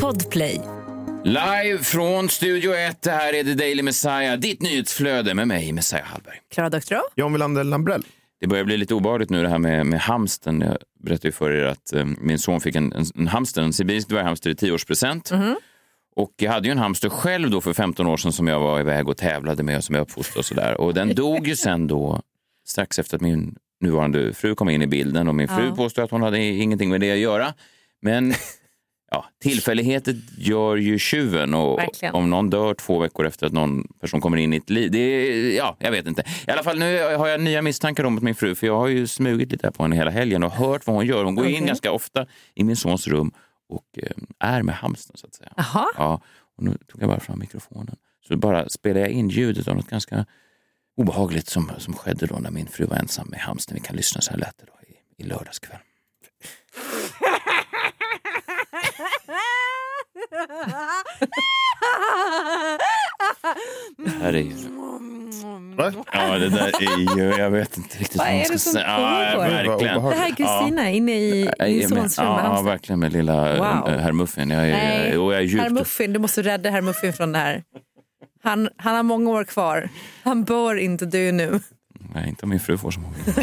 Podplay. Live från Studio 1, det här är The Daily Messiah, ditt nyhetsflöde med mig, Messiah Hallberg. Klara Doktorow. John Wilander Lambrell. Det börjar bli lite obehagligt nu det här med, med hamsten. Jag berättade ju för er att eh, min son fick en, en, en hamster, en sibirisk dvärghamster i tioårspresent. Och jag hade ju en hamster själv då för 15 år sedan som jag var iväg och tävlade med och som jag uppfostrade och sådär. Och den dog ju sen då strax efter att min nuvarande fru kom in i bilden och min fru Ja. påstod att hon hade ingenting med det att göra. Men ja, tillfälligheter gör ju tjuven och Verkligen. om någon dör två veckor efter att någon person kommer in i ett liv, det är, ja, jag vet inte. I alla fall nu har jag nya misstankar om min fru för jag har ju smugit lite på henne hela helgen och hört vad hon gör. Hon går in Okej. ganska ofta i min sons rum och eh, är med hamstern så att säga. Jaha. Ja, och nu tog jag bara fram mikrofonen. Så bara spelade jag in ljudet av något ganska obehagligt som, som skedde då när min fru var ensam med hamstern. Vi kan lyssna så här lät det då i, i lördags Det här är ju... Va? Ja, det där är ju... Jag vet inte riktigt Vad vad man är ska det som säga. Ja, pågår? verkligen. Det här är Kristina inne i Ja, sons rum ja, verkligen med lilla Wow. wow. herr Muffin. Jag är, Nej, och jag är djupt herr Muffin, du måste rädda herr Muffin från det här. Han, han har många år kvar. Han bör inte dö nu. Nej, inte om min fru får som hon vill.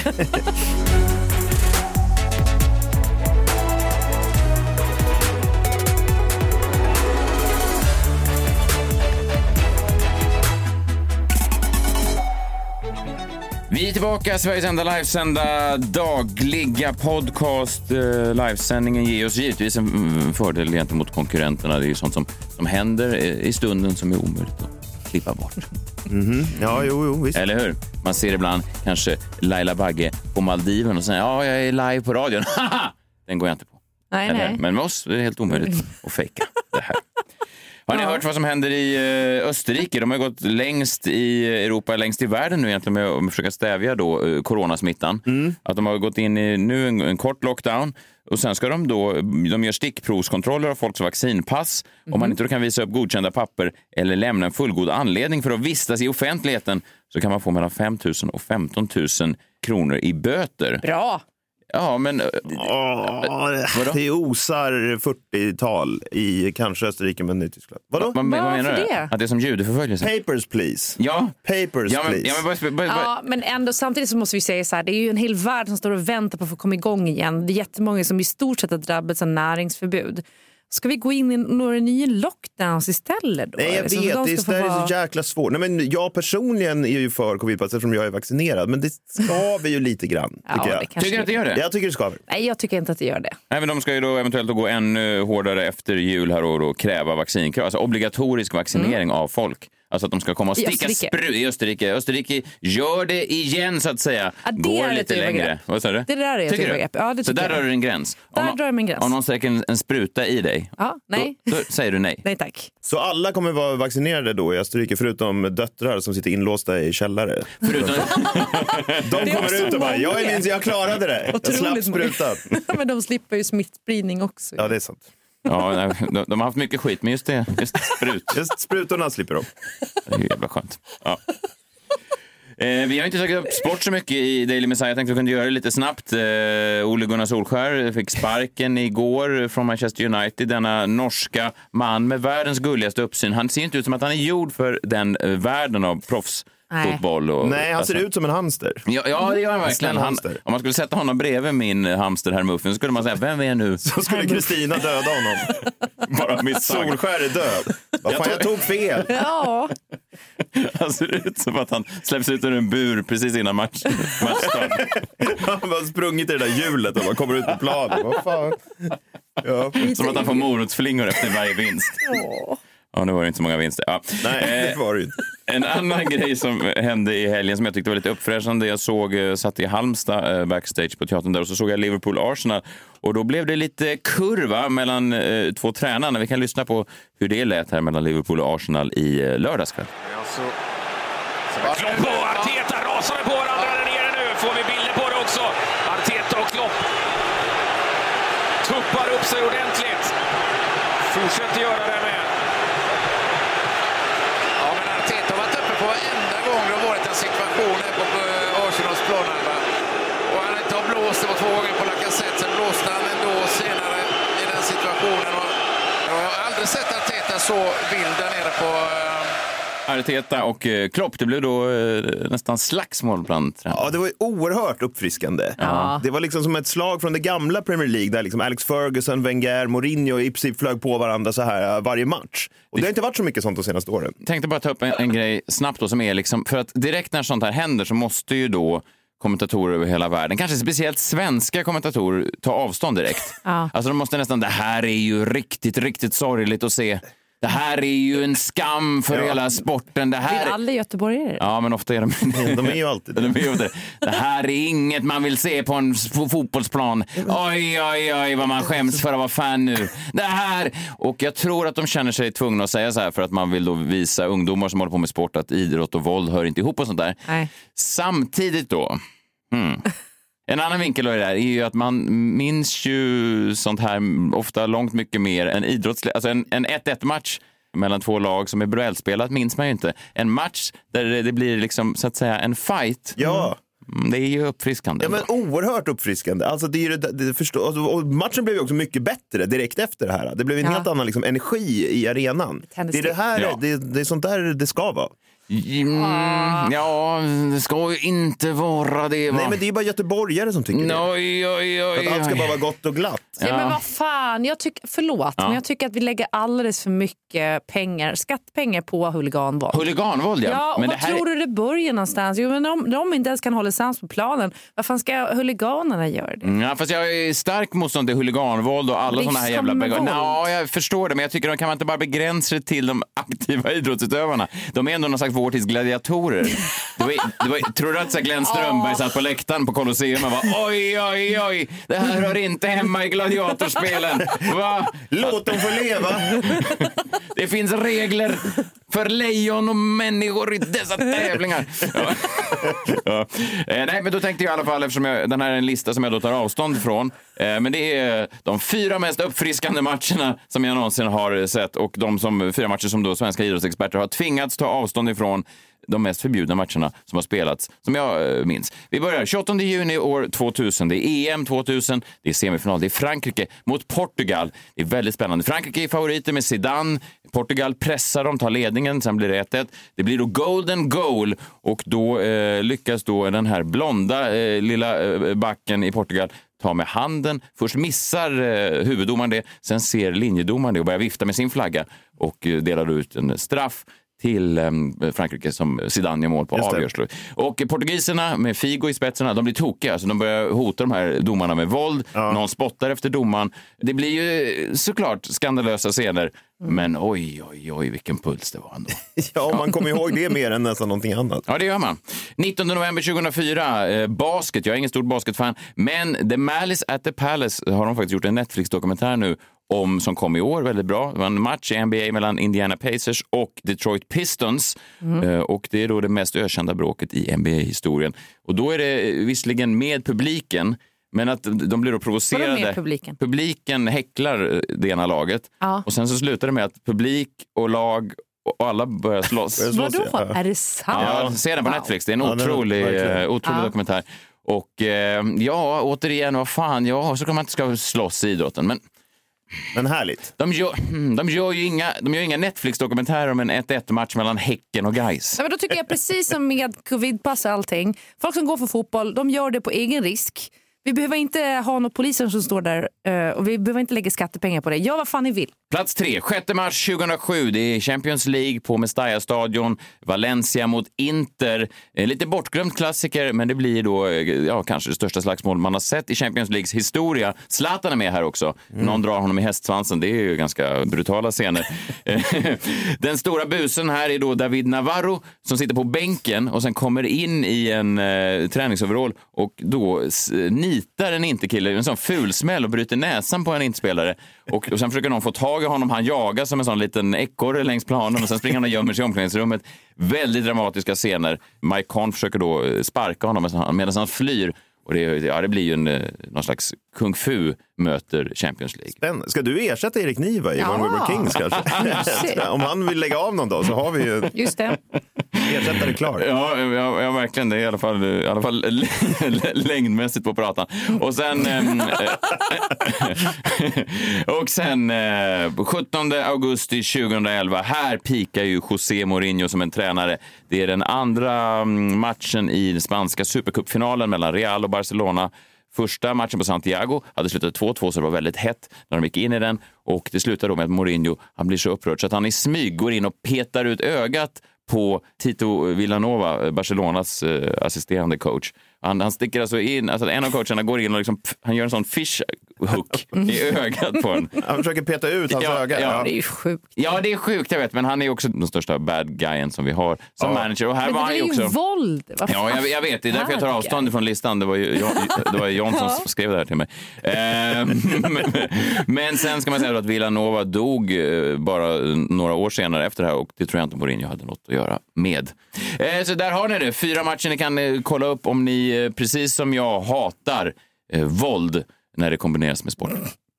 Vi är tillbaka, Sveriges enda livesända dagliga podcast. Eh, livesändningen ger oss givetvis en mm, fördel gentemot konkurrenterna. Det är ju sånt som, som händer i stunden som är omöjligt att klippa bort. Ja, jo, jo, visst. Eller hur? Man ser ibland kanske Laila Bagge på Maldiven och säger ja, jag är live på radion. Den går jag inte på. Nej, nej. Men med oss är det helt omöjligt att fejka det här. Har ni hört vad som händer i eh, Österrike? De har gått längst i Europa, längst i världen nu egentligen med att försöka stävja då, eh, coronasmittan. Att de har gått in i nu en, en kort lockdown och sen ska de då, de gör stickprovskontroller av folks vaccinpass. Om man inte då kan visa upp godkända papper eller lämna en fullgod anledning för att vistas i offentligheten så kan man få mellan 5 000 och 15 000 kronor i böter. Bra. Ja, men Vadå? det osar 40-tal i kanske Österrike men i Tyskland. Vadå? vad, vad menar du? det? Att det är som judeförföljelse? Papers please. Ja. Papers Ja, men, please. ja, men bara, bara, bara, Ja, men ändå samtidigt så måste vi säga så här, det är ju en hel värld som står och väntar på att få komma igång igen. Det är jättemånga som i stort sett har drabbats av näringsförbud. Ska vi gå in i några nya lockdowns istället? Då? Nej, jag Liksom, vet. de Det ska få är, det är vara- så jäkla svårt. Nej, men jag personligen är ju för covidpass eftersom jag är vaccinerad. Men det skaver ju lite grann, tycker Ja, jag. det kanske Tycker du att det gör det? Jag tycker det skaver. Nej, jag tycker inte att det gör det. Nej, men de ska ju då eventuellt gå ännu hårdare efter jul här och då kräva vaccinkrav, alltså obligatorisk vaccinering av folk. Alltså att de ska komma och sticka Österrike. spru i Österrike. Österrike gör det igen så att säga. Ja, det Går är lite ett längre. Vad sa du? Det där är ett övergrepp. Ja, det så där drar du en gräns. Där Om någon- drar jag min gräns. Om någon sträcker en, en spruta i dig, Ja, nej. Då, då säger du nej. Nej tack. Så alla kommer vara vaccinerade då i Österrike förutom döttrar som sitter inlåsta i källare. Förutom, De kommer ut och bara, jag, är jag klarade det. Jag slapp sprutan. Men de slipper ju smittspridning också. Ja, det är sant. Ja, de, de har haft mycket skit, men just det, just sprut, Just sprutorna slipper de. det är jävla skönt. Ja. Eh, vi har inte tagit upp sport så mycket i Daily Messiah. Jag tänkte att vi kunde göra det lite snabbt. Eh, Ole Gunnar Solskär fick sparken igår från Manchester United. Denna norska man med världens gulligaste uppsyn. Han ser inte ut som att han är gjord för den eh, världen av proffsfotboll. Och, Nej, han ser alltså- ut som en hamster. Ja, ja, det gör han verkligen. Han, hamster. om man skulle sätta honom bredvid min hamster herr Muffin så skulle man säga, vem är nu? Så skulle Kristina döda honom. Bara misstag. Solskär är död. Vad fan, jag tog fel. Ja, Han ser ut som att han släpps ut ur en bur precis innan match, matchstart. Han har sprungit i det där hjulet och bara kommer ut på planen. Vad fan. Ja. Som att han får morotsflingor efter varje vinst. Ja, nu var det inte så många vinster. Ja. Nej, Eh, det var det inte. En annan grej som hände i helgen som jag tyckte var lite uppfräschande. Jag såg, eh, satt i Halmstad eh, backstage på teatern där och så såg jag Liverpool-Arsenal. Och då blev det lite kurva mellan eh, två tränarna. Vi kan lyssna på hur det lät här mellan Liverpool och Arsenal i eh, lördags kväll. Klopp och Arteta rasar på varandra där nere nu. Får vi bilder på det också. Arteta och Klopp tuppar upp sig ordentligt. Fortsätter göra det med. Ja, men Arteta har varit uppe på varenda gång det har varit en situation här på eh, Arsenals planhalva. Blåst, det var två gånger på Lacazette, sen blåste han ändå senare i den situationen. Och jag har aldrig sett Arteta så vild där nere på... eh, Arteta och eh, Klopp, det blev då eh, nästan slagsmål bland tränarna. Ja, det var oerhört uppfriskande. Ja. Det var liksom som ett slag från det gamla Premier League där liksom Alex Ferguson, Wenger, Mourinho i princip flög på varandra så här varje match. Och det har inte varit så mycket sånt de senaste åren. tänkte bara ta upp en, en grej snabbt då som är liksom, för att direkt när sånt här händer så måste ju då kommentatorer över hela världen, kanske speciellt svenska kommentatorer, ta avstånd direkt. Ja. Alltså de måste nästan, det här är ju riktigt, riktigt sorgligt att se. Det här är ju en skam för hela sporten. Det Vill här... alla göteborgare? Ja, men ofta är de De är ju alltid det. De är ju det. Det här är inget man vill se på en fotbollsplan. Oj, oj, oj, vad man skäms för att vara fan nu. Det här... Och jag tror att de känner sig tvungna att säga så här för att man vill då visa ungdomar som håller på med sport att idrott och våld hör inte ihop och sånt där. Nej. Samtidigt då, hmm. En annan vinkel av det där är ju att man minns ju sånt här ofta långt mycket mer än idrottsligt. Alltså en, en 1-1 match mellan två lag som är duellspelat minns man ju inte. En match där det det blir liksom så att säga en fight. Ja. Mm, Det är ju uppfriskande. Ja, men oerhört uppfriskande. Alltså, det är ju det, det förstå, alltså, och matchen blev ju också mycket bättre direkt efter det här. Det blev en Ja. helt annan liksom, energi i arenan. Det är, det, här, Ja. det, det är sånt där det ska vara. Mm, ja, det ska ju inte vara det va? Nej, men det är bara göteborgare som tycker det. Oj, oj, oj, Att allt ska oj. bara vara gott och glatt. Ja. men vad fan, jag tycker, förlåt, men jag tycker att vi lägger alldeles för mycket pengar, skattepengar på huliganvåld. Huliganvåld, ja. Ja, och men vad det här... tror du det börjar någonstans? Jo, men om de inte ens kan hålla sams på planen, vad fan ska huliganerna göra det? Mm, Ja, fast jag är stark motstånd till huliganvåld och alla såna här jävla... Nå, jag förstår det, men jag tycker de kan man inte bara begränsa det till de aktiva idrottsutövarna. De är ändå någon slags vår tids gladiatorer. Det var, det var, tror du att så Glenn Strömberg satt på läktaren på Colosseum och var oj, oj, oj, det här hör inte hemma i gladiatorspelen. Va? Låt dem få leva. Det finns regler för lejon och människor i dessa tävlingar. Ja. Ja. Eh, nej, men då tänkte jag i alla fall, eftersom jag, den här är en lista som jag då tar avstånd ifrån. Eh, men det är de fyra mest uppfriskande matcherna som jag någonsin har sett och de som, fyra matcher som då svenska idrottsexperter har tvingats ta avstånd ifrån de mest förbjudna matcherna som har spelats, som jag eh, minns. Vi börjar 28 juni år 2000. Det är EM 2000, det är semifinal, det är Frankrike mot Portugal. Det är väldigt spännande. Frankrike är favoriter med Zidane. Portugal pressar dem, tar ledningen, sen blir det 1-1. Det blir då golden goal och då eh, lyckas då den här blonda eh, lilla eh, backen i Portugal ta med handen. Först missar eh, huvuddomaren det, sen ser linjedomaren det och börjar vifta med sin flagga och eh, delar ut en straff till eh, Frankrike som Zidane gör mål på avgörs. Och portugiserna med Figo i spetsen, de blir tokiga. Alltså de börjar hota de här domarna med våld. Någon spottar efter domaren. Det blir ju såklart skandalösa scener. Men oj, oj, oj, vilken puls det var ändå. Ja, man kommer ihåg det mer än nästan någonting annat. Ja, det gör man. 19 november 2004, eh, basket. Jag är ingen stor basketfan, men The Malice at the Palace har de faktiskt gjort en Netflix-dokumentär nu om som kom i år, väldigt bra. Det var en match i NBA mellan Indiana Pacers och Detroit Pistons. Eh, och det är då det mest ökända bråket i NBA-historien. Och då är det eh, visserligen med publiken, men att de blir då provocerade. Publiken? Publiken häcklar eh, det ena laget Ja. och sen så slutar det med att publik och lag och alla börjar slåss. Vadå? ja. Är det sant? Ja, se den på Wow. Netflix. Det är en Ja, den är otrolig, otrolig Ja. dokumentär. Och eh, ja, återigen, vad fan, ja, så kan man inte ska slåss i idrotten. Men Men härligt. de gör, hmm, de gör ju inga, de gör inga Netflix-dokumentärer om en 1-1-match mellan Häcken och Gais. Ja, men då tycker jag precis som med covidpass och allting. Folk som går för fotboll, de gör det på egen risk. Vi behöver inte ha några poliser som står där eh, och vi behöver inte lägga skattepengar på det. Gör vad fan ni vill. Plats tre, 6 mars 2007. Det är Champions League på Mestalla-stadion. Valencia mot Inter. Eh, Lite bortglömd klassiker, men det blir då eh, ja, kanske det största slagsmål man har sett i Champions Leagues historia. Zlatan är med här också. Någon drar honom i hästsvansen. Det är ju ganska brutala scener. Den stora busen här är då David Navarro som sitter på bänken och sen kommer in i en eh, träningsoverall och då nitar en Interkille en sån fulsmäll och bryter näsan på en Interspelare. Och, och sen försöker någon få tag i honom. Han jagas som en sån liten ekorre längs planen och sen springer han och gömmer sig i omklädningsrummet. Väldigt dramatiska scener. Mike Conn försöker då eh, sparka honom medan han flyr. Och det, ja, det blir ju en, eh, någon slags kung fu möter Champions League. Spännande. Ska du ersätta Erik Niva i Ja. One Were Kings kanske? Om han vill lägga av någon dag så har vi ju... Just det. Ersättare klar. Ja, ja, ja, verkligen. Det är i alla fall, i alla fall längdmässigt på pratan. Och sen, ehm, och sen eh, 17 augusti 2011, här pikar ju José Mourinho som en tränare. Det är den andra mm, matchen i den spanska supercupfinalen mellan Real och Barcelona. Första matchen på Santiago hade slutat 2-2 så det var väldigt hett när de gick in i den. Och det slutar då med att Mourinho han blir så upprörd så att han i smyg går in och petar ut ögat på Tito Villanova, eh, Barcelonas eh, assisterande coach. Han, han sticker alltså in, alltså en av coacherna går in och liksom, han gör en sån fish hook i ögat på en. Han försöker peta ut hans Ja, öga. ja. Ja. Det är ju sjukt. Ja, det är sjukt, jag vet, men han är också den största bad guyen som vi har som Ja. manager. Och här Men var det han är ju också... våld. Vad Ja, jag, jag vet. Det är därför jag tar avstånd från listan. Det var ju John, det var John som skrev det här till mig. Eh, men, sen ska man säga att Villanova dog eh, bara några år senare efter det här och det tror jag inte Mourinho hade något att göra med. Eh, så där har ni det. Fyra matcher ni kan kolla upp om ni, precis som jag, hatar eh, våld när det kombineras med sport.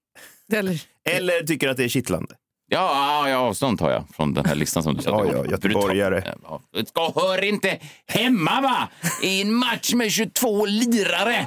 Eller, Eller tycker att det är kittlande. Ja, ja, avstånd tar jag från den här listan som du satte Ja, igång. ja, göteborgare. Det ska hör inte hemma va? I en match med 22 lirare.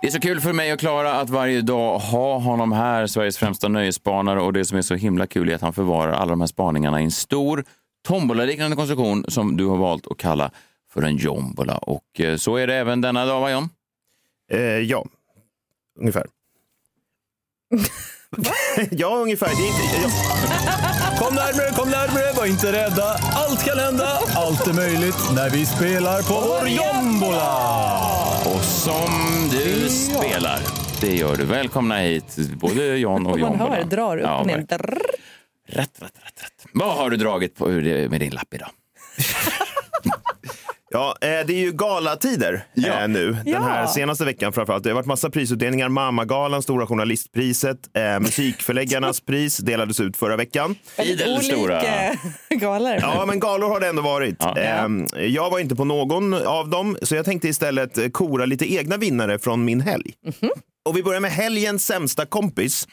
Det är så kul för mig och Klara att varje dag ha honom här, Sveriges främsta nöjesspanare. Och det som är så himla kul är att han förvarar alla de här spaningarna i en stor tombolaliknande konstruktion som du har valt att kalla för en jombola. Och eh, så är det även denna dag, va John? Eh, ja, ungefär. ja, ungefär. Det är inte, ja. Kom närmare, kom närmare, var inte rädda. Allt kan hända, allt är möjligt när vi spelar på vår jombola. Som du spelar, det gör du. Välkomna hit, både John och och man hör, drar upp Ja, och ner. Rätt, rätt, rätt, rätt. Vad har du dragit på med din lapp idag? Ja, eh, det är ju galatider Ja. eh, nu. Den här Ja. senaste veckan framförallt. Det har varit massa prisutdelningar. Mammagalan, Stora Journalistpriset, eh, Musikförläggarnas pris delades ut förra veckan. Idel stora. Olika galor. Ja, men galor har det ändå varit. Ja. Ehm, Jag var inte på någon av dem, så jag tänkte istället eh, kora lite egna vinnare från min helg. Och vi börjar med helgens sämsta kompis.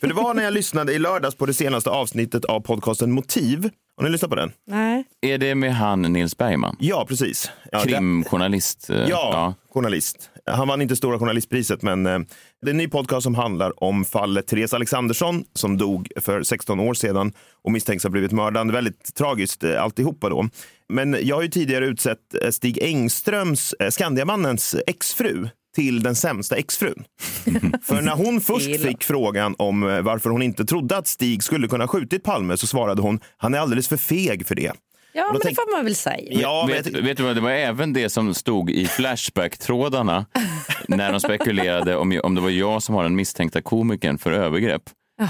För det var när jag lyssnade i lördags på det senaste avsnittet av podcasten Motiv. Har ni lyssnat på den? Nej. Är det med han Nils Bergman? Ja, precis. Ja, Krimjournalist? eh, Ja, journalist. Han vann inte Stora journalistpriset, men eh, det är en ny podcast som handlar om fallet Therese Alexandersson som dog för 16 år sedan och misstänks ha blivit mördad. Väldigt tragiskt eh, alltihopa då. Men jag har ju tidigare utsett Stig Engströms, Skandiamannens exfru, till den sämsta exfrun. För när hon först fick frågan om eh, varför hon inte trodde att Stig skulle kunna skjutit Palme så svarade hon han är alldeles för feg för det. Ja, men tänk- det får man väl säga. Ja, vet, ty- vet du vad, det var även det som stod i Flashback-trådarna när de spekulerade om, om det var jag som var den misstänkta komikern för övergrepp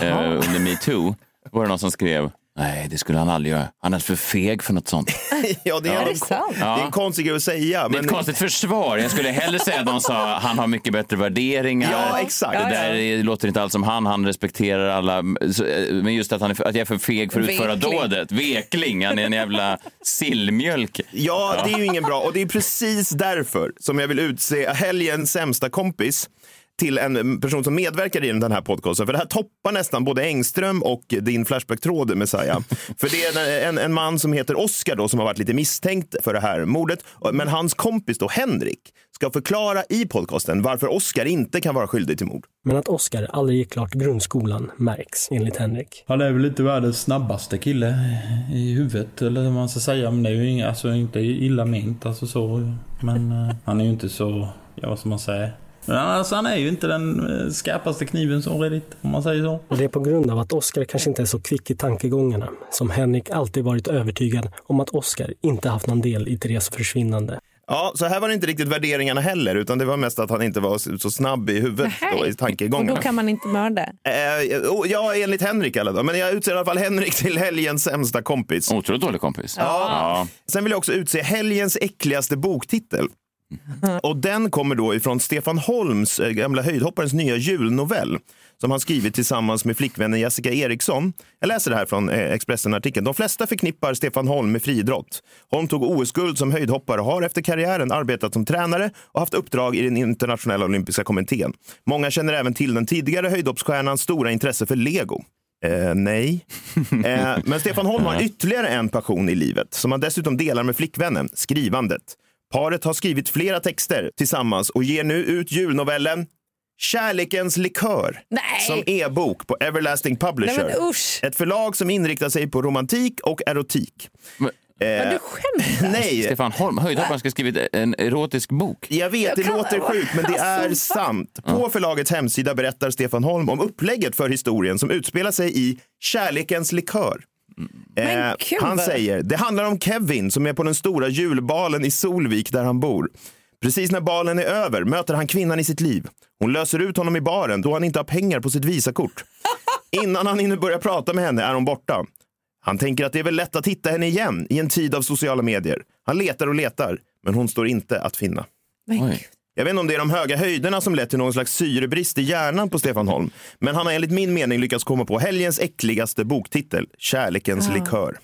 eh, under metoo. var det någon som skrev Nej, det skulle han aldrig göra. Han är för feg för något sånt. ja, det är, ändå- det sant? det är en konstig grej att säga. Det är ett konstigt försvar. Jag skulle hellre säga att de sa han har mycket bättre värderingar. Ja, exakt. Det där är- låter inte alls som han. Han respekterar alla. Eh, Men just att, han är, för- att jag är för feg för att utföra dådet. Vekling. Han är en jävla sillmjölk. Ja, det är ju ingen bra. Och det är precis därför som jag vill utse helgens sämsta kompis till en person som medverkar i den här podcasten. För det här toppar nästan både Engström och din Flashback-tråd, Messiah. För det är en, en man som heter Oscar då, som har varit lite misstänkt för det här mordet. Men hans kompis då, Henrik, ska förklara i podcasten varför Oscar inte kan vara skyldig till mord. Men att Oscar aldrig gick klart grundskolan märks, enligt Henrik. Han är väl inte världens snabbaste kille i huvudet eller vad man ska säga. Men det är ju inga, alltså, inte illa ment alltså så. Men eh, han är ju inte så, ja vad ska man säga. Men alltså, han är ju inte den eh, skarpaste kniven som redigt, om man säger så. Det är på grund av att Oscar kanske inte är så kvick i tankegångarna som Henrik alltid varit övertygad om att Oscar inte haft någon del i Theres försvinnande. Ja, så här var det inte riktigt värderingarna heller, utan det var mest att han inte var så snabb i huvudet då, i Och då tankegångarna. kan man inte mörda. Eh, oh, ja, enligt Henrik alla då. Men jag utser i alla fall Henrik till helgens sämsta kompis. Otroligt dålig kompis. Ja. Sen vill jag också utse helgens äckligaste boktitel. Och den kommer då ifrån Stefan Holms, eh, gamla höjdhopparens nya julnovell som han skrivit tillsammans med flickvännen Jessica Eriksson. Jag läser det här från eh, Expressen-artikeln. De flesta förknippar Stefan Holm med friidrott. Holm tog OS-guld som höjdhoppare och har efter karriären arbetat som tränare och haft uppdrag i den internationella olympiska kommittén. Många känner även till den tidigare höjdhoppsstjärnans stora intresse för lego. Eh, nej. Eh, men Stefan Holm har ytterligare en passion i livet som han dessutom delar med flickvännen, skrivandet. Paret har skrivit flera texter tillsammans och ger nu ut julnovellen Kärlekens likör Nej. som e-bok på Everlasting Publisher. Nej. Ett förlag som inriktar sig på romantik och erotik. Men, Men du skämtar? Nej, Stefan Holm, höjdhopparen, ska skrivit en erotisk bok. jag vet, det kan- låter sjukt, men det är Alltså, sant. På förlagets hemsida berättar Stefan Holm om upplägget för historien som utspelar sig i Kärlekens likör. Eh, han säger, det handlar om Kevin som är på den stora julbalen i Solvik där han bor. Precis när balen är över möter han kvinnan i sitt liv. Hon löser ut honom i baren då han inte har pengar på sitt Visakort. Innan han hinner börja prata med henne är hon borta. Han tänker att det är väl lätt att hitta henne igen i en tid av sociala medier. Han letar och letar, men hon står inte att finna. Men gud. Jag vet inte om det är de höga höjderna som lett till någon slags syrebrist i hjärnan på Stefan Holm. Men han har enligt min mening lyckats komma på helgens äckligaste boktitel, Kärlekens likör.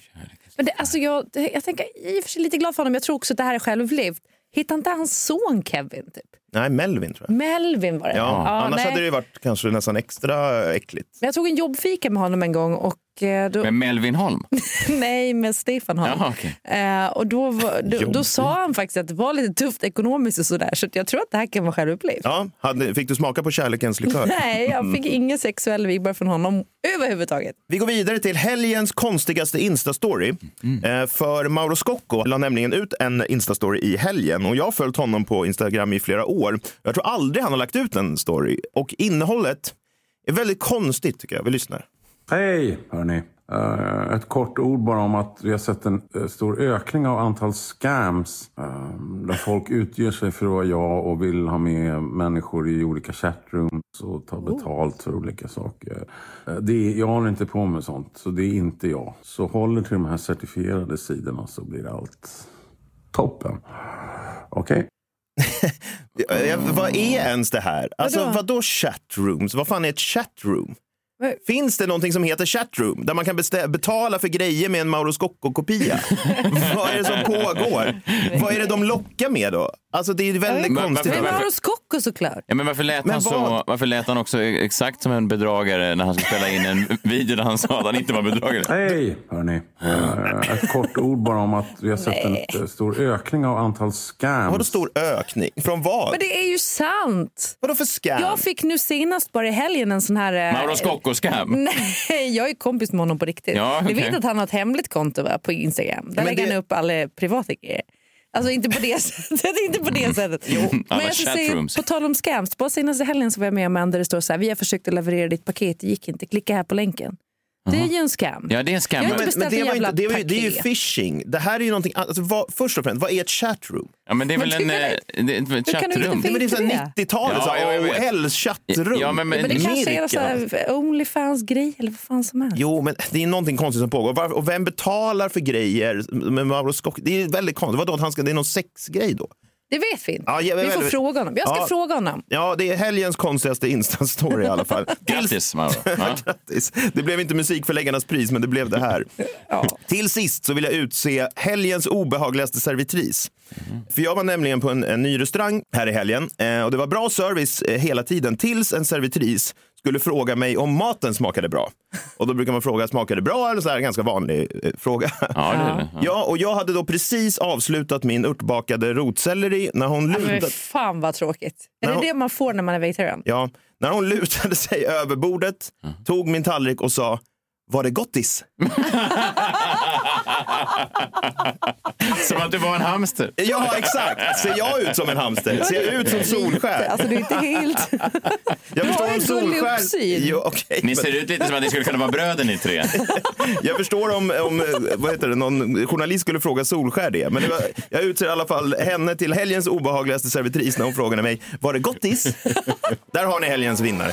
Men det, alltså jag, jag tänker i och för sig lite glad för honom. Jag tror också att det här är självupplevt. Hittar inte hans son Kevin? Typ? Nej, Melvin tror jag. Melvin var det. Ja, annars nej. hade det varit kanske nästan extra äckligt. Men Jag tog en jobbfika med honom en gång och då, Med Melvin Holm? nej med Stefan Holm. Jaha, okej. Eh, och då, var, då, då sa han faktiskt att det var lite tufft ekonomiskt och sådär. Så att jag tror att det här kan vara självupplevt. Ja, hade, fick du smaka på Kärlekens likör? Nej, jag fick ingen sexuell vibbar från honom överhuvudtaget. Vi går vidare till helgens konstigaste Insta-story. Eh, för Mauro Scocco la nämligen ut en Insta-story i helgen och jag har följt honom på Instagram i flera år. Jag tror aldrig han har lagt ut en story och innehållet är väldigt konstigt tycker jag. Vi lyssnar. Hej, hörni. Eh, ett kort ord bara om att vi har sett en eh, stor ökning av antal scams. eh, där folk utger sig för att vara jag och vill ha med människor i olika chatrooms och ta betalt för olika saker. Det är, jag håller inte på med sånt, så det är inte jag. Så håller till de här certifierade sidorna så blir allt toppen. Okej? Eh, Vad är ens det här? Alltså, Vadå? vadå chatrooms? Vad fan är ett chatroom? Vad- Finns det någonting som heter chatroom där man kan betala för grejer med en Mauro Scocco-kopia? Vad är det som pågår? Vad är det de lockar med då? Alltså det är väldigt Men konstigt. varför- Men Mauro Scocco såklart. Ja, men varför, lät Men han så, varför lät han också exakt som en bedragare när han skulle spela in en video där han sa att han inte var bedragare? Hej, hörni. Eh, ett kort ord bara om att vi har sett en eh, stor ökning av antal scams. Vadå stor ökning? Från vad? Men det är ju sant. Vadå för scam? Jag fick nu senast bara i helgen en sån här... eh, Mauro Scocco-scam? Nej, jag är kompis med honom på riktigt. Ja, Ni okej. vet att han har ett hemligt konto va, på Instagram. Där Men lägger det- han upp alla privata grejer. Alltså inte på det sättet. inte på det sättet. alla Men jag chatrooms. på tal om scams. På senaste helgen så var jag med om en där det står så här. Vi har försökt att leverera ditt paket, det gick inte. Klicka här på länken. Det är ju en scam. Ja, det är en scam. Jag har inte men, men beställt det, en var inte, det, var ju, det är ju phishing. Det här är ju någonting alltså, vad, Först och främst, vad är ett chatroom? Ja, men det är Men väl en, det det ett chattrum? men det är så Inte här det? 90-talet, Ja. AOLs chattrum. Ja, men- men- Men det kanske är Onlyfans-grej eller vad fan som helst. Jo, men det är någonting konstigt som pågår. Var- Och vem betalar för grejer Mauro Scocco? Det är väldigt konstigt. Vadå, att han ska, det är någon sexgrej då? Det vet vi inte. Ja, jag- vi får väl- fråga honom. Jag ska Ja. fråga honom. Ja, det är helgens konstigaste Insta-story i alla fall. Grattis, Mauro. Ja. Grattis. Det blev inte musikförläggarnas pris, men det blev det här. Till sist så vill jag utse helgens obehagligaste servitris. För jag var nämligen på en, en ny restaurang här i helgen eh, och det var bra service eh, hela tiden tills en servitris skulle fråga mig om maten smakade bra. Och då brukar man fråga, smakade det bra? Eller så här, ganska vanlig eh, fråga. Ja, det är det. Ja, och jag hade då precis avslutat min örtbakade rotselleri när hon Men lutade... fan vad tråkigt. Är No. det det man får när man är vegetarian? Ja, när hon lutade sig över bordet, tog min tallrik och sa var det gottis? Som att du var en hamster. Ja, exakt. Ser jag ut som en hamster? Ser jag ut som Solskär? Alltså, du är inte helt... Jag förstår har om Solskär... Jo, okej, Ni men- ser ut lite som att ni skulle kunna vara bröder ni tre. Jag förstår om, om vad heter det, någon journalist skulle fråga Solskär det. Men det var, jag utser i alla fall henne till helgens obehagligaste servitris när hon frågade mig, var det gottis? Där har ni helgens vinnare.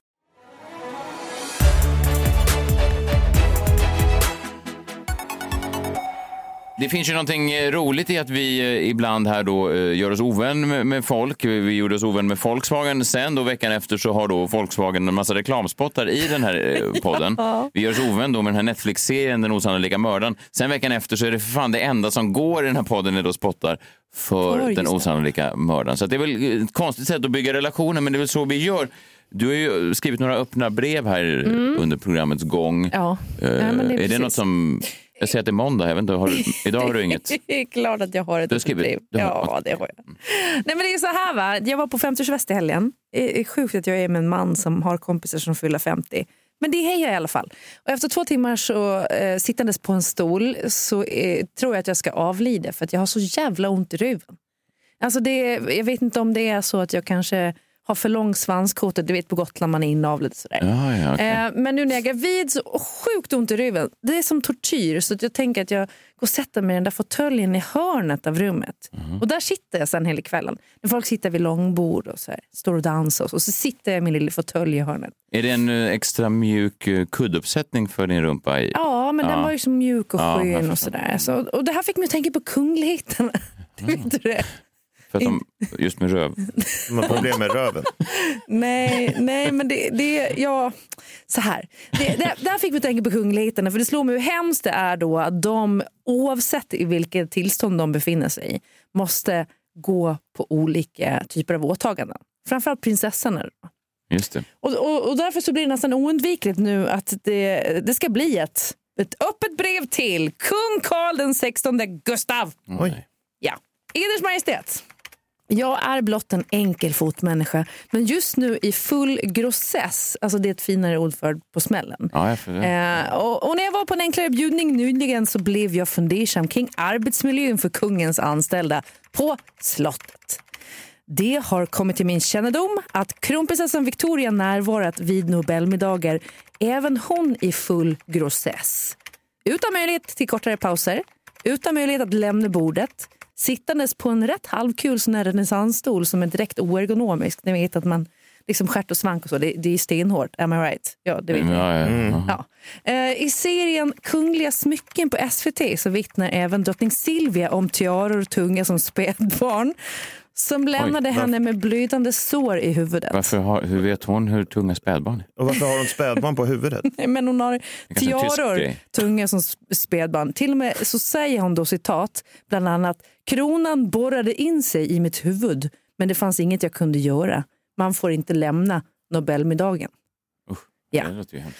Det finns ju någonting eh, roligt i att vi eh, ibland här då eh, gör oss ovän med, folk. Vi gjorde oss ovän med Volkswagen. Sen då veckan efter så har då Volkswagen en massa reklamspottar i den här podden. Vi gör oss ovän då med den här Netflix-serien Den osannolika mördaren. Sen veckan efter så är det för fan det enda som går i den här podden är då spottar för Ja, just den osannolika mördaren. Så det är väl ett konstigt sätt att bygga relationer, men det är väl så vi gör. Du har ju skrivit några öppna brev här under programmets gång. Ja. Ja, det är är det något som... Jag ser att det är måndag, jag vet inte, har du, idag har du inget. Det är klart att jag har ett Du har skrivit- brev. du har- Ja, det har jag. Nej, men det är så här va, jag var på 50-årsfest i helgen. Det är sjukt att jag är med en man som har kompisar som fyller 50. Men det är jag i alla fall. Och efter två timmar så, eh, sittandes på en stol så eh, tror jag att jag ska avlida för att jag har så jävla ont i ruven. Alltså det, jag vet inte om det är så att jag kanske har för lång svanskote. Du vet på Gotland man är inavlad och sådär. Ja, ja, okej. Eh, men nu när jag är gravid så sjukt ont i ryggen. Det är som tortyr. Så jag tänker att jag går och sätter mig i den där fåtöljen i hörnet av rummet. Mhm. Och där sitter jag sen hela kvällen. När folk sitter vid långbord och så här, står och dansar. Och så sitter jag i min lilla fåtölj i hörnet. Är det en eh, extra mjuk eh, kudduppsättning för din rumpa? I? Ja, men den Ja. var ju så mjuk och Ja, skön och förstår. sådär. Så, och det här fick mig att tänka på kungligheterna. Vet du det? För att de, just med röv. De har problem med röven. Nej, nej men det, det ja, så här. Det, det, där fick vi tänka på kungligheterna för det slår mig hur hemskt det är då att de oavsett i vilket tillstånd de befinner sig i måste gå på olika typer av åtaganden. Framförallt prinsessorna. Just det. Och, och, och därför så blir det nästan oundvikligt nu att det, det ska bli ett, ett öppet brev till kung Carl den 16 Gustav. Oj. Ja. Eders Majestät. Jag är blott en enkel fotmänniska, men just nu i full grossess. Alltså det är ett finare ord för på smällen. Ja. Eh, och, och när jag var på en enklare bjudning nyligen så blev jag fundersam kring arbetsmiljön för kungens anställda på slottet. Det har kommit till min kännedom att kronprinsessan Victoria närvarat vid Nobelmiddagar, även hon i full grossess. Utan möjlighet till kortare pauser, utan möjlighet att lämna bordet, sittandes på en rätt halvkul sån här renässansstol som är direkt oergonomisk. Ni vet att man liksom stjärt och svank och så, det, det är stenhårt. Am I right? Ja, det vet ni. Ja, ja, ja. Ja. Eh, I serien Kungliga smycken på SVT så vittnar även drottning Silvia om tiaror och tunga som spädbarn som lämnade varför- henne med blödande sår i huvudet. Varför har, hur vet hon hur tunga spädbarn är? Och varför har hon spädbarn på huvudet? Nej, Men hon har tiaror, tunga som sp- spädbarn. Till och med så säger hon då citat, bland annat kronan borrade in sig i mitt huvud men det fanns inget jag kunde göra. Man får inte lämna Nobelmiddagen. Ja. Det låter ju hemskt.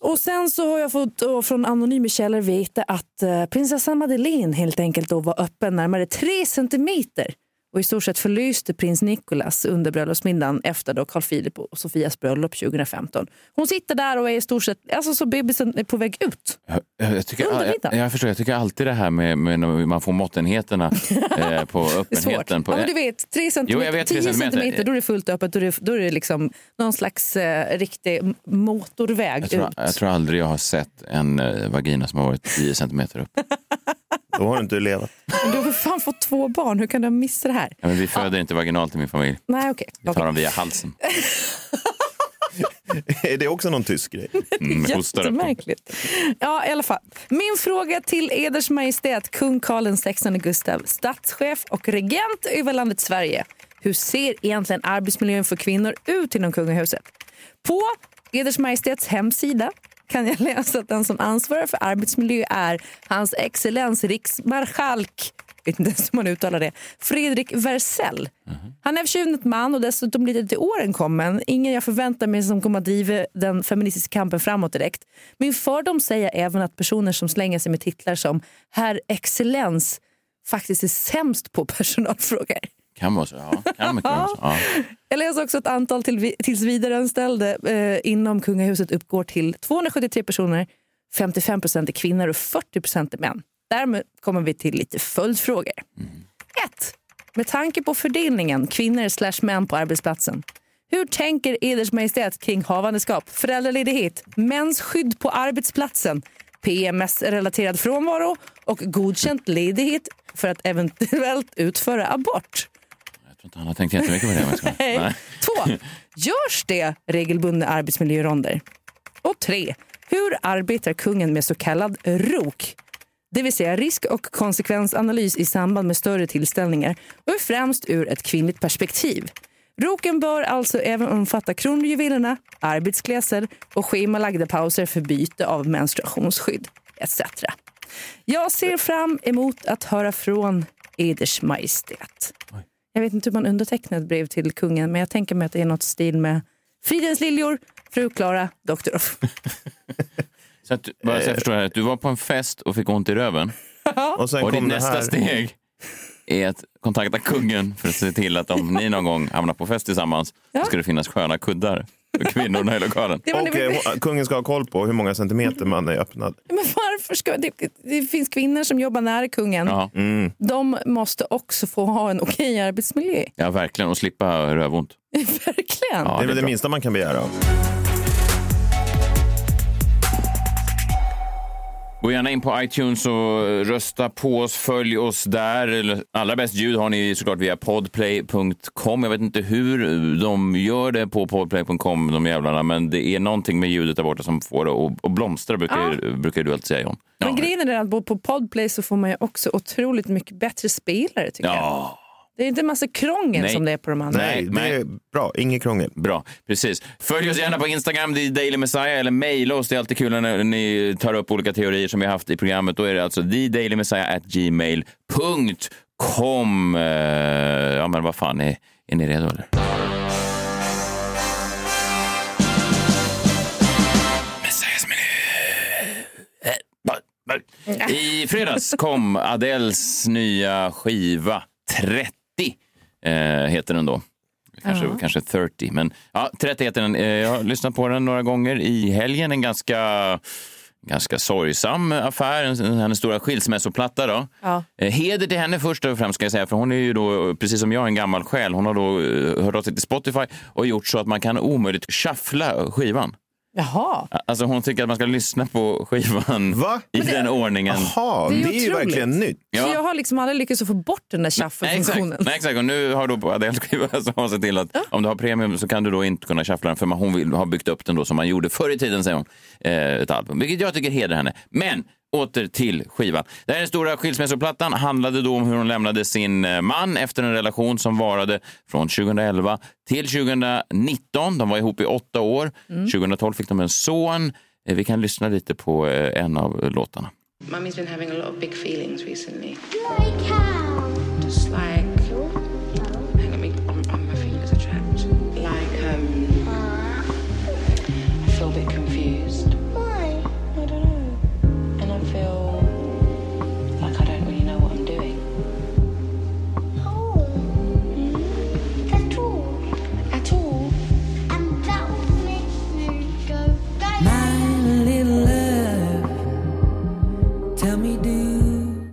Och sen så har jag fått då från anonyma källor veta att eh, prinsessan Madeleine helt enkelt då var öppen närmare tre centimeter och i stort sett förlyste prins Nicholas under bröllopsmiddagen efter då Carl Philip och Sofias bröllop 2015. Hon sitter där och är i stort sett, alltså så bebisen är på väg ut. Jag, jag, tycker, jag, jag förstår, jag tycker alltid det här med, med när man får måttenheterna eh, på öppenheten. På, ja, men du vet, tre centimeter, Jo, vet, centimeter. centimeter, då är det fullt öppet. Då är det, då är det liksom någon slags eh, riktig motorväg jag, tror, ut. jag tror aldrig jag har sett en eh, vagina som har varit 10 centimeter upp. Då har du inte levat. Men Du har för fan fått två barn, hur kan du ha missat det här? Ja, men vi föder inte vaginalt i min familj. Nej, okej. Vi tar dem via halsen. Är det också någon tysk grej? Mm. Jättemärkligt. Ja, i alla fall. Min fråga till Eders Majestät kung Carl XVI Gustav, statschef och regent över landet Sverige. Hur ser egentligen arbetsmiljön för kvinnor ut inom kungahuset? På Eders Majestäts hemsida kan jag läsa att den som ansvarar för arbetsmiljö är hans excellens riksmarskalk vet inte ens hur man uttalar det, Fredrik Wersäll. Han är försvunnen man och dessutom lite till åren kommen. Ingen jag förväntar mig som kommer att driva den feministiska kampen framåt direkt. Min fördom säger även att personer som slänger sig med titlar som herr excellens faktiskt är sämst på personalfrågor. Kan vara så, ja. Kan mycket vara så. Ja. Jag läser också att antal till, tills vidareanställda eh, inom kungahuset uppgår till 273 personer. 55 procent är kvinnor och 40 procent är män. Därmed kommer vi till lite följdfrågor. 1. Med tanke på fördelningen kvinnor slash män på arbetsplatsen. Hur tänker Eders Majestät kring havandeskap, föräldraledighet, mäns skydd på arbetsplatsen, PMS-relaterad frånvaro och godkänt ledighet för att eventuellt utföra abort? Han har tänkt jättemycket på det. ska- Nej. Två, görs det regelbundna arbetsmiljöronder? Och tre, hur arbetar kungen med så kallad ROK? Det vill säga risk och konsekvensanalys i samband med större tillställningar och främst ur ett kvinnligt perspektiv. Roken bör alltså även omfatta kronjuvelerna, arbetsklädsel och schemalagda pauser för byte av menstruationsskydd etc. Jag ser fram emot att höra från Eders Majestät. Jag vet inte hur man undertecknar ett brev till kungen men jag tänker mig att det är något stil med Fridens liljor, fru Klara, Doktorov. Så att, bara så jag förstår att du var på en fest och fick ont i röven. Och sen och ditt kom det nästa här. steg är att kontakta kungen för att se till att om ni någon gång hamnar på fest tillsammans så ska det finnas sköna kuddar kvinnorna i lokalen. Och eh, kungen ska ha koll på hur många centimeter man är öppnad. Men varför ska det, det finns kvinnor som jobbar nära kungen. Ja. De måste också få ha en okej arbetsmiljö. ja, verkligen. Och slippa rövont. Verkligen. Ja, det är väl det minsta man kan begära. av. Gå gärna in på iTunes och rösta på oss. Följ oss där. Allra bäst ljud har ni såklart via podplay.com. Jag vet inte hur de gör det på podplay.com, de jävlarna, men det är någonting med ljudet där borta som får det att blomstra, brukar, brukar du alltid säga John. Men grejen är att på Podplay så får man ju också otroligt mycket bättre spelare tycker jag. Det är inte en massa krångel Nej. som det är på de andra. Nej, det är bra. Inget krångel. Bra, precis. Följ oss gärna på Instagram, det är Daily Messiah, eller mejla oss. Det är alltid kul när ni tar upp olika teorier som vi har haft i programmet. Då är det alltså thedailymessiah@gmail.com. Eh, Ja, men vad fan, är, är ni redo eller? Minut. I fredags kom Adeles nya skiva 30, eh, heter den då. Kanske, Ja. kanske 30, men ja, 30 heter den. Eh, Jag har lyssnat på den några gånger i helgen. En ganska, ganska sorgsam affär, en- hennes stora skilsmässoplatta. Då. Ja. Eh, Heder till henne först och främst ska jag säga, för hon är ju då, precis som jag, en gammal själ. Hon har då eh, hört av sig till Spotify och gjort så att man kan omöjligt shuffla skivan. Jaha. Alltså hon tycker att man ska lyssna på skivan i den ordningen. Jaha, Det är ju otroligt. nytt. Så jag har liksom aldrig lyckats att få bort den där Nej, exakt. shuffle-funktionen. Nej, exakt. Och nu har då på Adeles skiva så har hon sett till att om du har premium så kan du då inte kunna shuffla den för man- hon vill ha byggt upp den då som man gjorde förr i tiden, säger hon. Eh, ett album, vilket jag tycker hedrar henne. Men åter till skivan. Den här stora skilsmässoplattan handlade då om hur hon lämnade sin eh, man efter en relation som varade från 2011 till 2019. De var ihop i åtta år. Mm. 2012 fick de en son. Eh, Vi kan lyssna lite på eh, en av låtarna. Mummy's been having a lot of big feelings recently. Like how? Just like.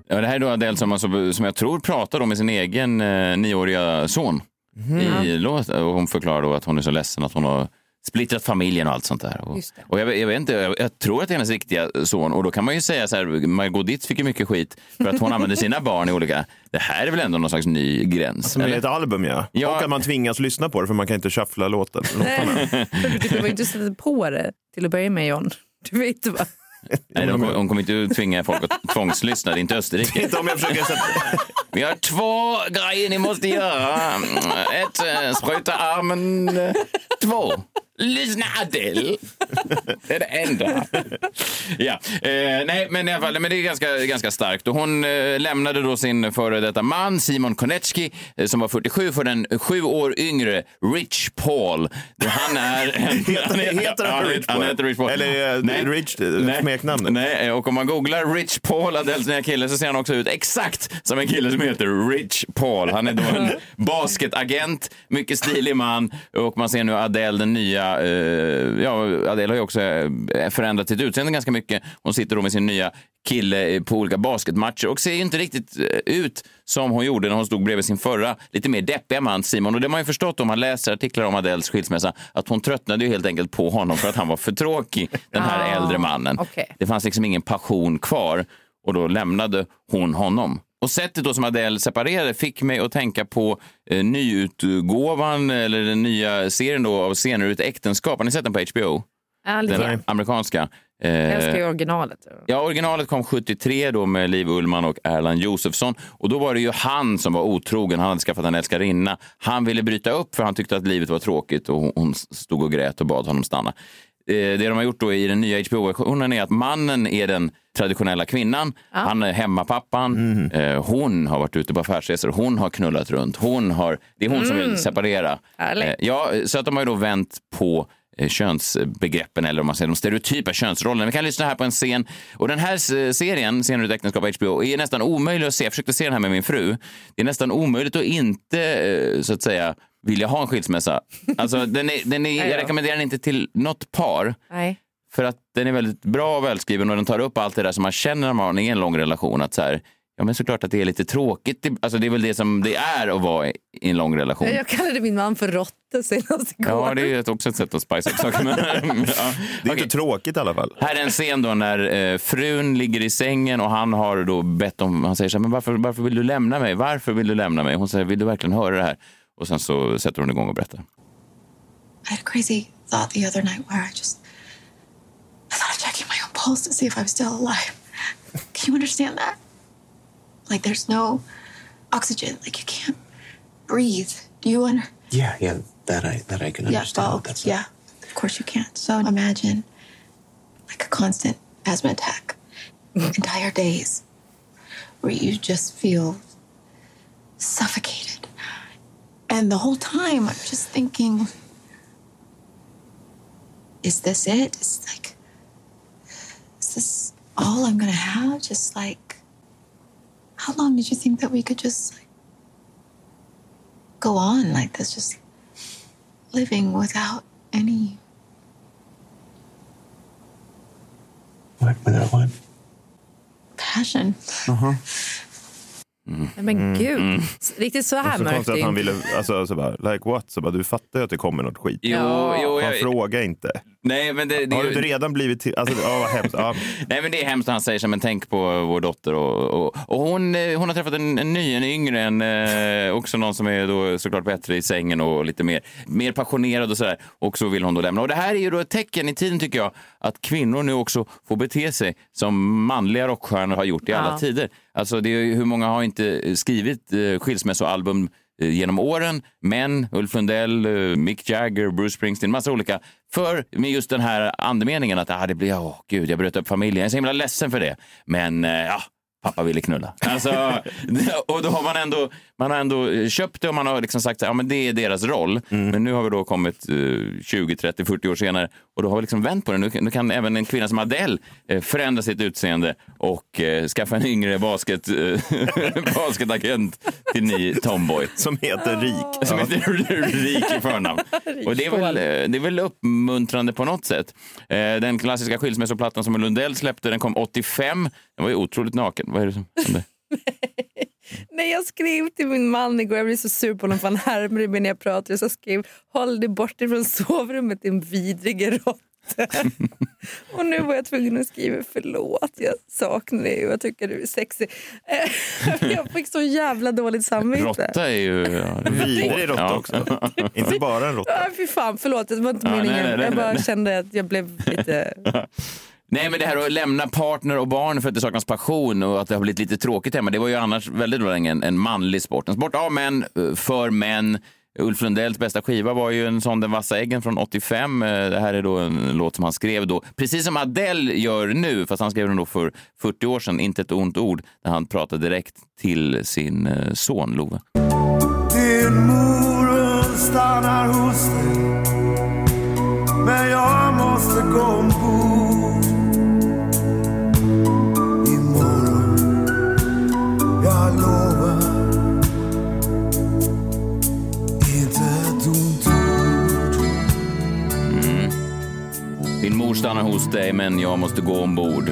Ja, det här är då Adele som, alltså, som jag tror pratar då med sin egen eh, nioåriga son i låten. Och hon förklarar då att hon är så ledsen att hon har splittrat familjen och allt sånt där. Och, och jag, jag, vet inte, jag, jag tror att det är hennes riktiga son och då kan man ju säga så här, Margot Dietz fick ju mycket skit för att hon använder sina barn i olika... Det här är väl ändå någon slags ny gräns? Som är eller? ett album ja. Ja. Och att man tvingas lyssna på det för man kan inte shuffla låten. Nej, du behöver inte sätta på det till att börja med John. Du vet va? Nej, de, hon kommer inte att tvinga folk att tvångslyssna. Det är inte Österrike. Inte om jag försöker sätta... Vi har två grejer ni måste göra. Ett, eh, spruta armen. Två, lyssna Adele. Det är det enda. Ja, eh, nej, men i alla fall, men det är ganska, ganska starkt. Och hon eh, lämnade då sin före detta man Simon Konecki eh, som var 47 för den sju år yngre Rich Paul. Han är... Heter, heter han Rich Han Paul? heter Rich Paul. Eller Nej. eh, Rich, eh, Nej. smeknamnet? Nej, och om man googlar Rich Paul, Adeles nya kille, så ser han också ut exakt som en kille som heter Rich Paul. Han är då en basketagent, mycket stilig man och man ser nu Adele, den nya, eh, ja, Adele har ju också eh, förändrat sitt utseende ganska mycket. Hon sitter då med sin nya kille eh, på olika basketmatcher och ser ju inte riktigt ut som hon gjorde när hon stod bredvid sin förra, lite mer deppiga man Simon. Och det har man ju förstått om man läser artiklar om Adeles skilsmässa, att hon tröttnade ju helt enkelt på honom för att han var för tråkig, den här Ah, äldre mannen. okej. Det fanns liksom ingen passion kvar och då lämnade hon honom. Och sättet då som Adele separerade fick mig att tänka på eh, nyutgåvan eller den nya serien då av Scener ur ett äktenskap. Har ni sett den på HBO? Ja, Den amerikanska. Eh, Jag älskar ju originalet. Ja, originalet kom 73 då med Liv Ullmann och Erland Josefsson. Och då var det ju han som var otrogen. Han hade skaffat en älskarinna. Han ville bryta upp för han tyckte att livet var tråkigt och hon stod och grät och bad honom stanna. Eh, Det de har gjort då i den nya HBO-versionen är att mannen är den traditionella kvinnan. Han är hemmapappan. Eh, Hon har varit ute på affärsresor. Hon har knullat runt. Hon har, det är hon som vill Mm. separera. Härligt. Eh, Ja, så att de har ju då vänt på könsbegreppen eller om man säger de stereotypa könsrollerna. Vi kan lyssna här på en scen. Och den här serien, Scener ur äktenskap på HBO, är nästan omöjlig att se. Jag försökte se den här med min fru. Det är nästan omöjligt att inte, så att säga, vilja ha en skilsmässa. Alltså, den är, den är, jag rekommenderar den inte till något par. Nej. För att den är väldigt bra och välskriven och den tar upp allt det där som man känner när man är i en lång relation. Att så här, ja men såklart att det är lite tråkigt. Alltså det är väl det som det är att vara i en lång relation. Jag kallade min man för råtta senast igår. Ja, det är också ett sätt att spice upp saker. Ja. Det är inte tråkigt i alla fall. Här är en scen då när eh, frun ligger i sängen och han har då bett om, han säger så här, men varför, varför vill du lämna mig? Varför vill du lämna mig? Hon säger, vill du verkligen höra det här? Och sen så sätter hon igång och berättar. I had a crazy thought the other night where I just I thought of checking my own pulse to see if I was still alive. Can you understand that? Like there's no oxygen, like you can't breathe. Do you under? Yeah, yeah, that I that I can Yeah, understand. well, That's yeah. Of course you can't. So imagine like a constant asthma attack, entire days where you just feel suffocated. And the whole time I'm just thinking, is this it? Is like, is this all I'm gonna have? Just like, how long did you think that we could just like, go on like this? Just living without any What, without what? passion. Uh-huh. Nej, men gud, riktigt så här så mörkt att han ville, alltså, så bara, like what? Så bara, du fattar ju att det kommer något skit. Jo, jo, Han jag- frågar inte. Nej, men det, det, Har du inte redan blivit till... Alltså, ja, vad hemskt. Ja. Nej, men det är hemskt. Han säger så, men tänk på vår dotter. Och, och, och hon, eh, hon har träffat en, en ny, en yngre, en, eh, också någon som är då såklart bättre i sängen och lite mer, mer passionerad och sådär. Och så vill hon då lämna. Och det här är ju då ett tecken i tiden tycker jag, att kvinnor nu också får bete sig som manliga rockstjärnor har gjort i alla Ja. tider. Alltså det är, hur många har inte eh, skrivit eh, skilsmässoalbum eh, genom åren. Män, Ulf Lundell, eh, Mick Jagger, Bruce Springsteen, massa olika. För med just den här andemeningen att ah, det blir, åh gud, jag bröt upp familjen. Jag är så himla ledsen för det. Men eh, ja, pappa ville knulla. Alltså, och då har man ändå, man har ändå eh, köpt det och man har liksom sagt att ja, men det är deras roll. Men nu har vi då kommit eh, 20, 30, 40 år senare och då har vi liksom vänt på det. Nu, nu kan även en kvinna som Adele eh, förändra sitt utseende och eh, skaffa en yngre basket, eh, basketagent till ny tomboy. Som heter Rik. Som heter Rik i förnamn. Och det är, väl, eh, det är väl uppmuntrande på något sätt. Den klassiska skilsmässoplattan som Lundell släppte, den kom 85. Den var ju otroligt naken. Vad är det som händer? Nej, jag skrev till min man igår, jag blev så sur på honom för han härmade mig när jag pratade. Så jag skrev håll dig bort ifrån sovrummet din vidrige råtta. och nu var jag tvungen att skriva förlåt, jag saknar dig och jag tycker du är sexig. Jag fick så jävla dåligt samvete. Råtta är ju... Ja, Vidrig råtta Ja. också. Inte bara en råtta. Ah, fy fan, förlåt, det var inte Ja, nej, meningen. nej, nej, jag bara nej. kände att jag blev lite... Nej, men det här att lämna partner och barn för att det saknas passion och att det har blivit lite tråkigt hemma, det var ju annars väldigt länge en, en manlig sport. En sport av män, eh, för män. Ulf Lundells bästa skiva var ju en sån Den vassa äggen från 85. Eh, det här är då en låt som han skrev då, precis som Adele gör nu, fast han skrev den då för 40 år sedan, inte ett ont ord, där han pratade direkt till sin eh, son Love. Din mor stannar hos dig Men jag måste gå ombord Jag lovar Inte ett ont ord Mm. Din mor stannar hos dig, men jag måste gå ombord.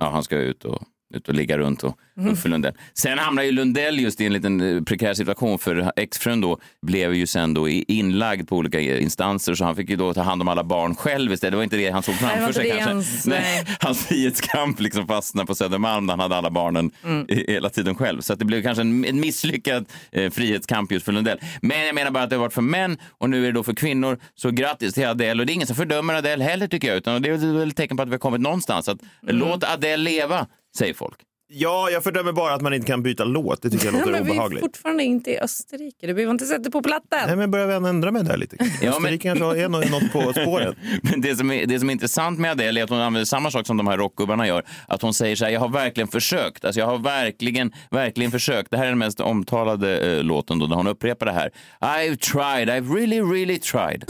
Ja, han ska ut och, ut och ligga runt och Mm. Uffe Lundell. Sen hamnar ju Lundell just i en liten eh, prekär situation för exfrun då blev ju sen då inlagd på olika instanser så han fick ju då ta hand om alla barn själv istället. Det var inte det han såg framför sig kanske. hans- Nej, hans frihetskamp liksom fastnade på Södermalm där han hade alla barnen Mm. hela tiden själv. Så det blev kanske en, en misslyckad eh, frihetskamp just för Lundell. Men jag menar bara att det har varit för män och nu är det då för kvinnor. Så grattis till Adele. Och det är ingen som fördömer Adele heller tycker jag. Utan det är väl ett tecken på att vi har kommit någonstans. Att Mm. Låt Adele leva, säger folk. Ja, jag fördömer bara att man inte kan byta låt. Det tycker jag Ja, låter men vi är obehagligt. fortfarande inte i Österrike. Du behöver inte sätta på plattan. Nej, men börjar vi ändra mig där lite? Österrike kanske är nå- något på spåret. Men det som, är, det som är intressant med Adele är att hon använder samma sak som de här rockgubbarna gör. Att hon säger så här, jag har verkligen försökt. Alltså jag har verkligen, verkligen försökt. Det här är den mest omtalade eh, låten då, där hon upprepar det här. I've tried, I've really, really tried.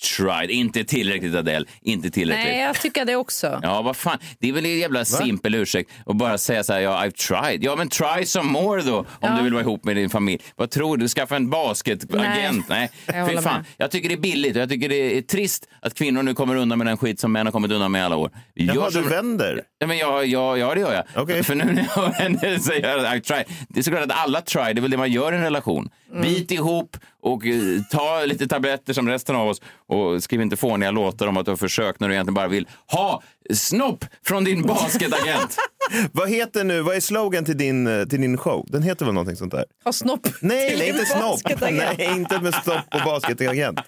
Tried. Inte tillräckligt Adele, inte tillräckligt. Nej, jag tycker det också. Ja, vad fan. Det är väl en jävla simpel ursäkt att bara säga så här, ja, I've tried. Ja, men try some more då, om Ja. du vill vara ihop med din familj. Vad tror du? Skaffa en basketagent? Nej, jag fy fan. med. Jag tycker det är billigt och jag tycker det är trist att kvinnor nu kommer undan med den skit som män har kommit undan med i alla år. Jaha, du vänder? Ja, men ja, ja, ja, det gör jag. För nu när jag hör henne säga I try, det är såklart att alla try, det är väl det man gör i en relation. Mm. Bit ihop och eh, ta lite tabletter som resten av oss och skriv inte fåniga låtar om att du har försökt när du egentligen bara vill ha snopp från din basketagent. vad heter nu, vad är slogan till din, eh, till din show? Den heter väl någonting sånt där? Ha snopp. Nej, till nej inte snopp. basketagent. Nej, inte med snopp och basketagent.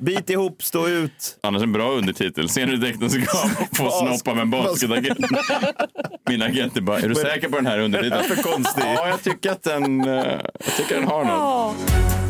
Bit ihop, stå ut. Annars en bra undertitel. Ser du äktenskap få snoppa med en basketagent? Min agent är bara, är du säker på den här undertiteln? För konstig. Ja, jag tycker att den, eh, jag tycker den har något.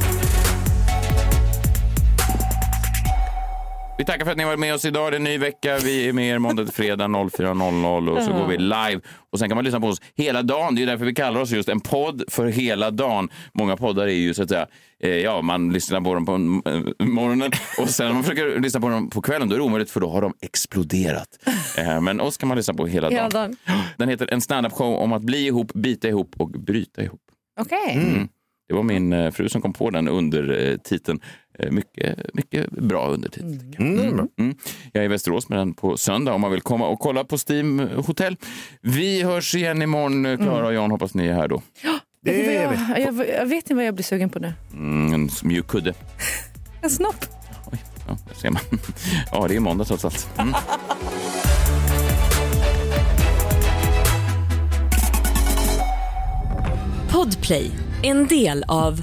Vi tackar för att ni varit med oss idag. Det är en ny vecka. Vi är med er måndag till fredag 04.00 och så går vi live. Och sen kan man lyssna på oss hela dagen. Det är därför vi kallar oss just en podd för hela dagen. Många poddar är ju så att säga, eh, ja, man lyssnar på dem på eh, morgonen och sen när man försöker lyssna på dem på kvällen, då är det omöjligt för då har de exploderat. Eh, men oss kan man lyssna på hela, Hela dagen. dagen. Den heter En standup show om att bli ihop, bita ihop och bryta ihop. Okej. Mm. Det var min eh, fru som kom på den under eh, titeln. Eh, mycket, mycket bra undertitel. jag. Mm. Mm. Jag är i Västerås med den på söndag om man vill komma och kolla på Steam Hotel. Vi hörs igen imorgon, Klara och Jan. Hoppas ni är här då. Ni vad jag, jag, jag vet inte vad jag blir sugen på nu. Mm, en mjuk kudde. En snopp. Ja, där ser man. Ja, det är måndag trots allt. Mm. Podplay, en del av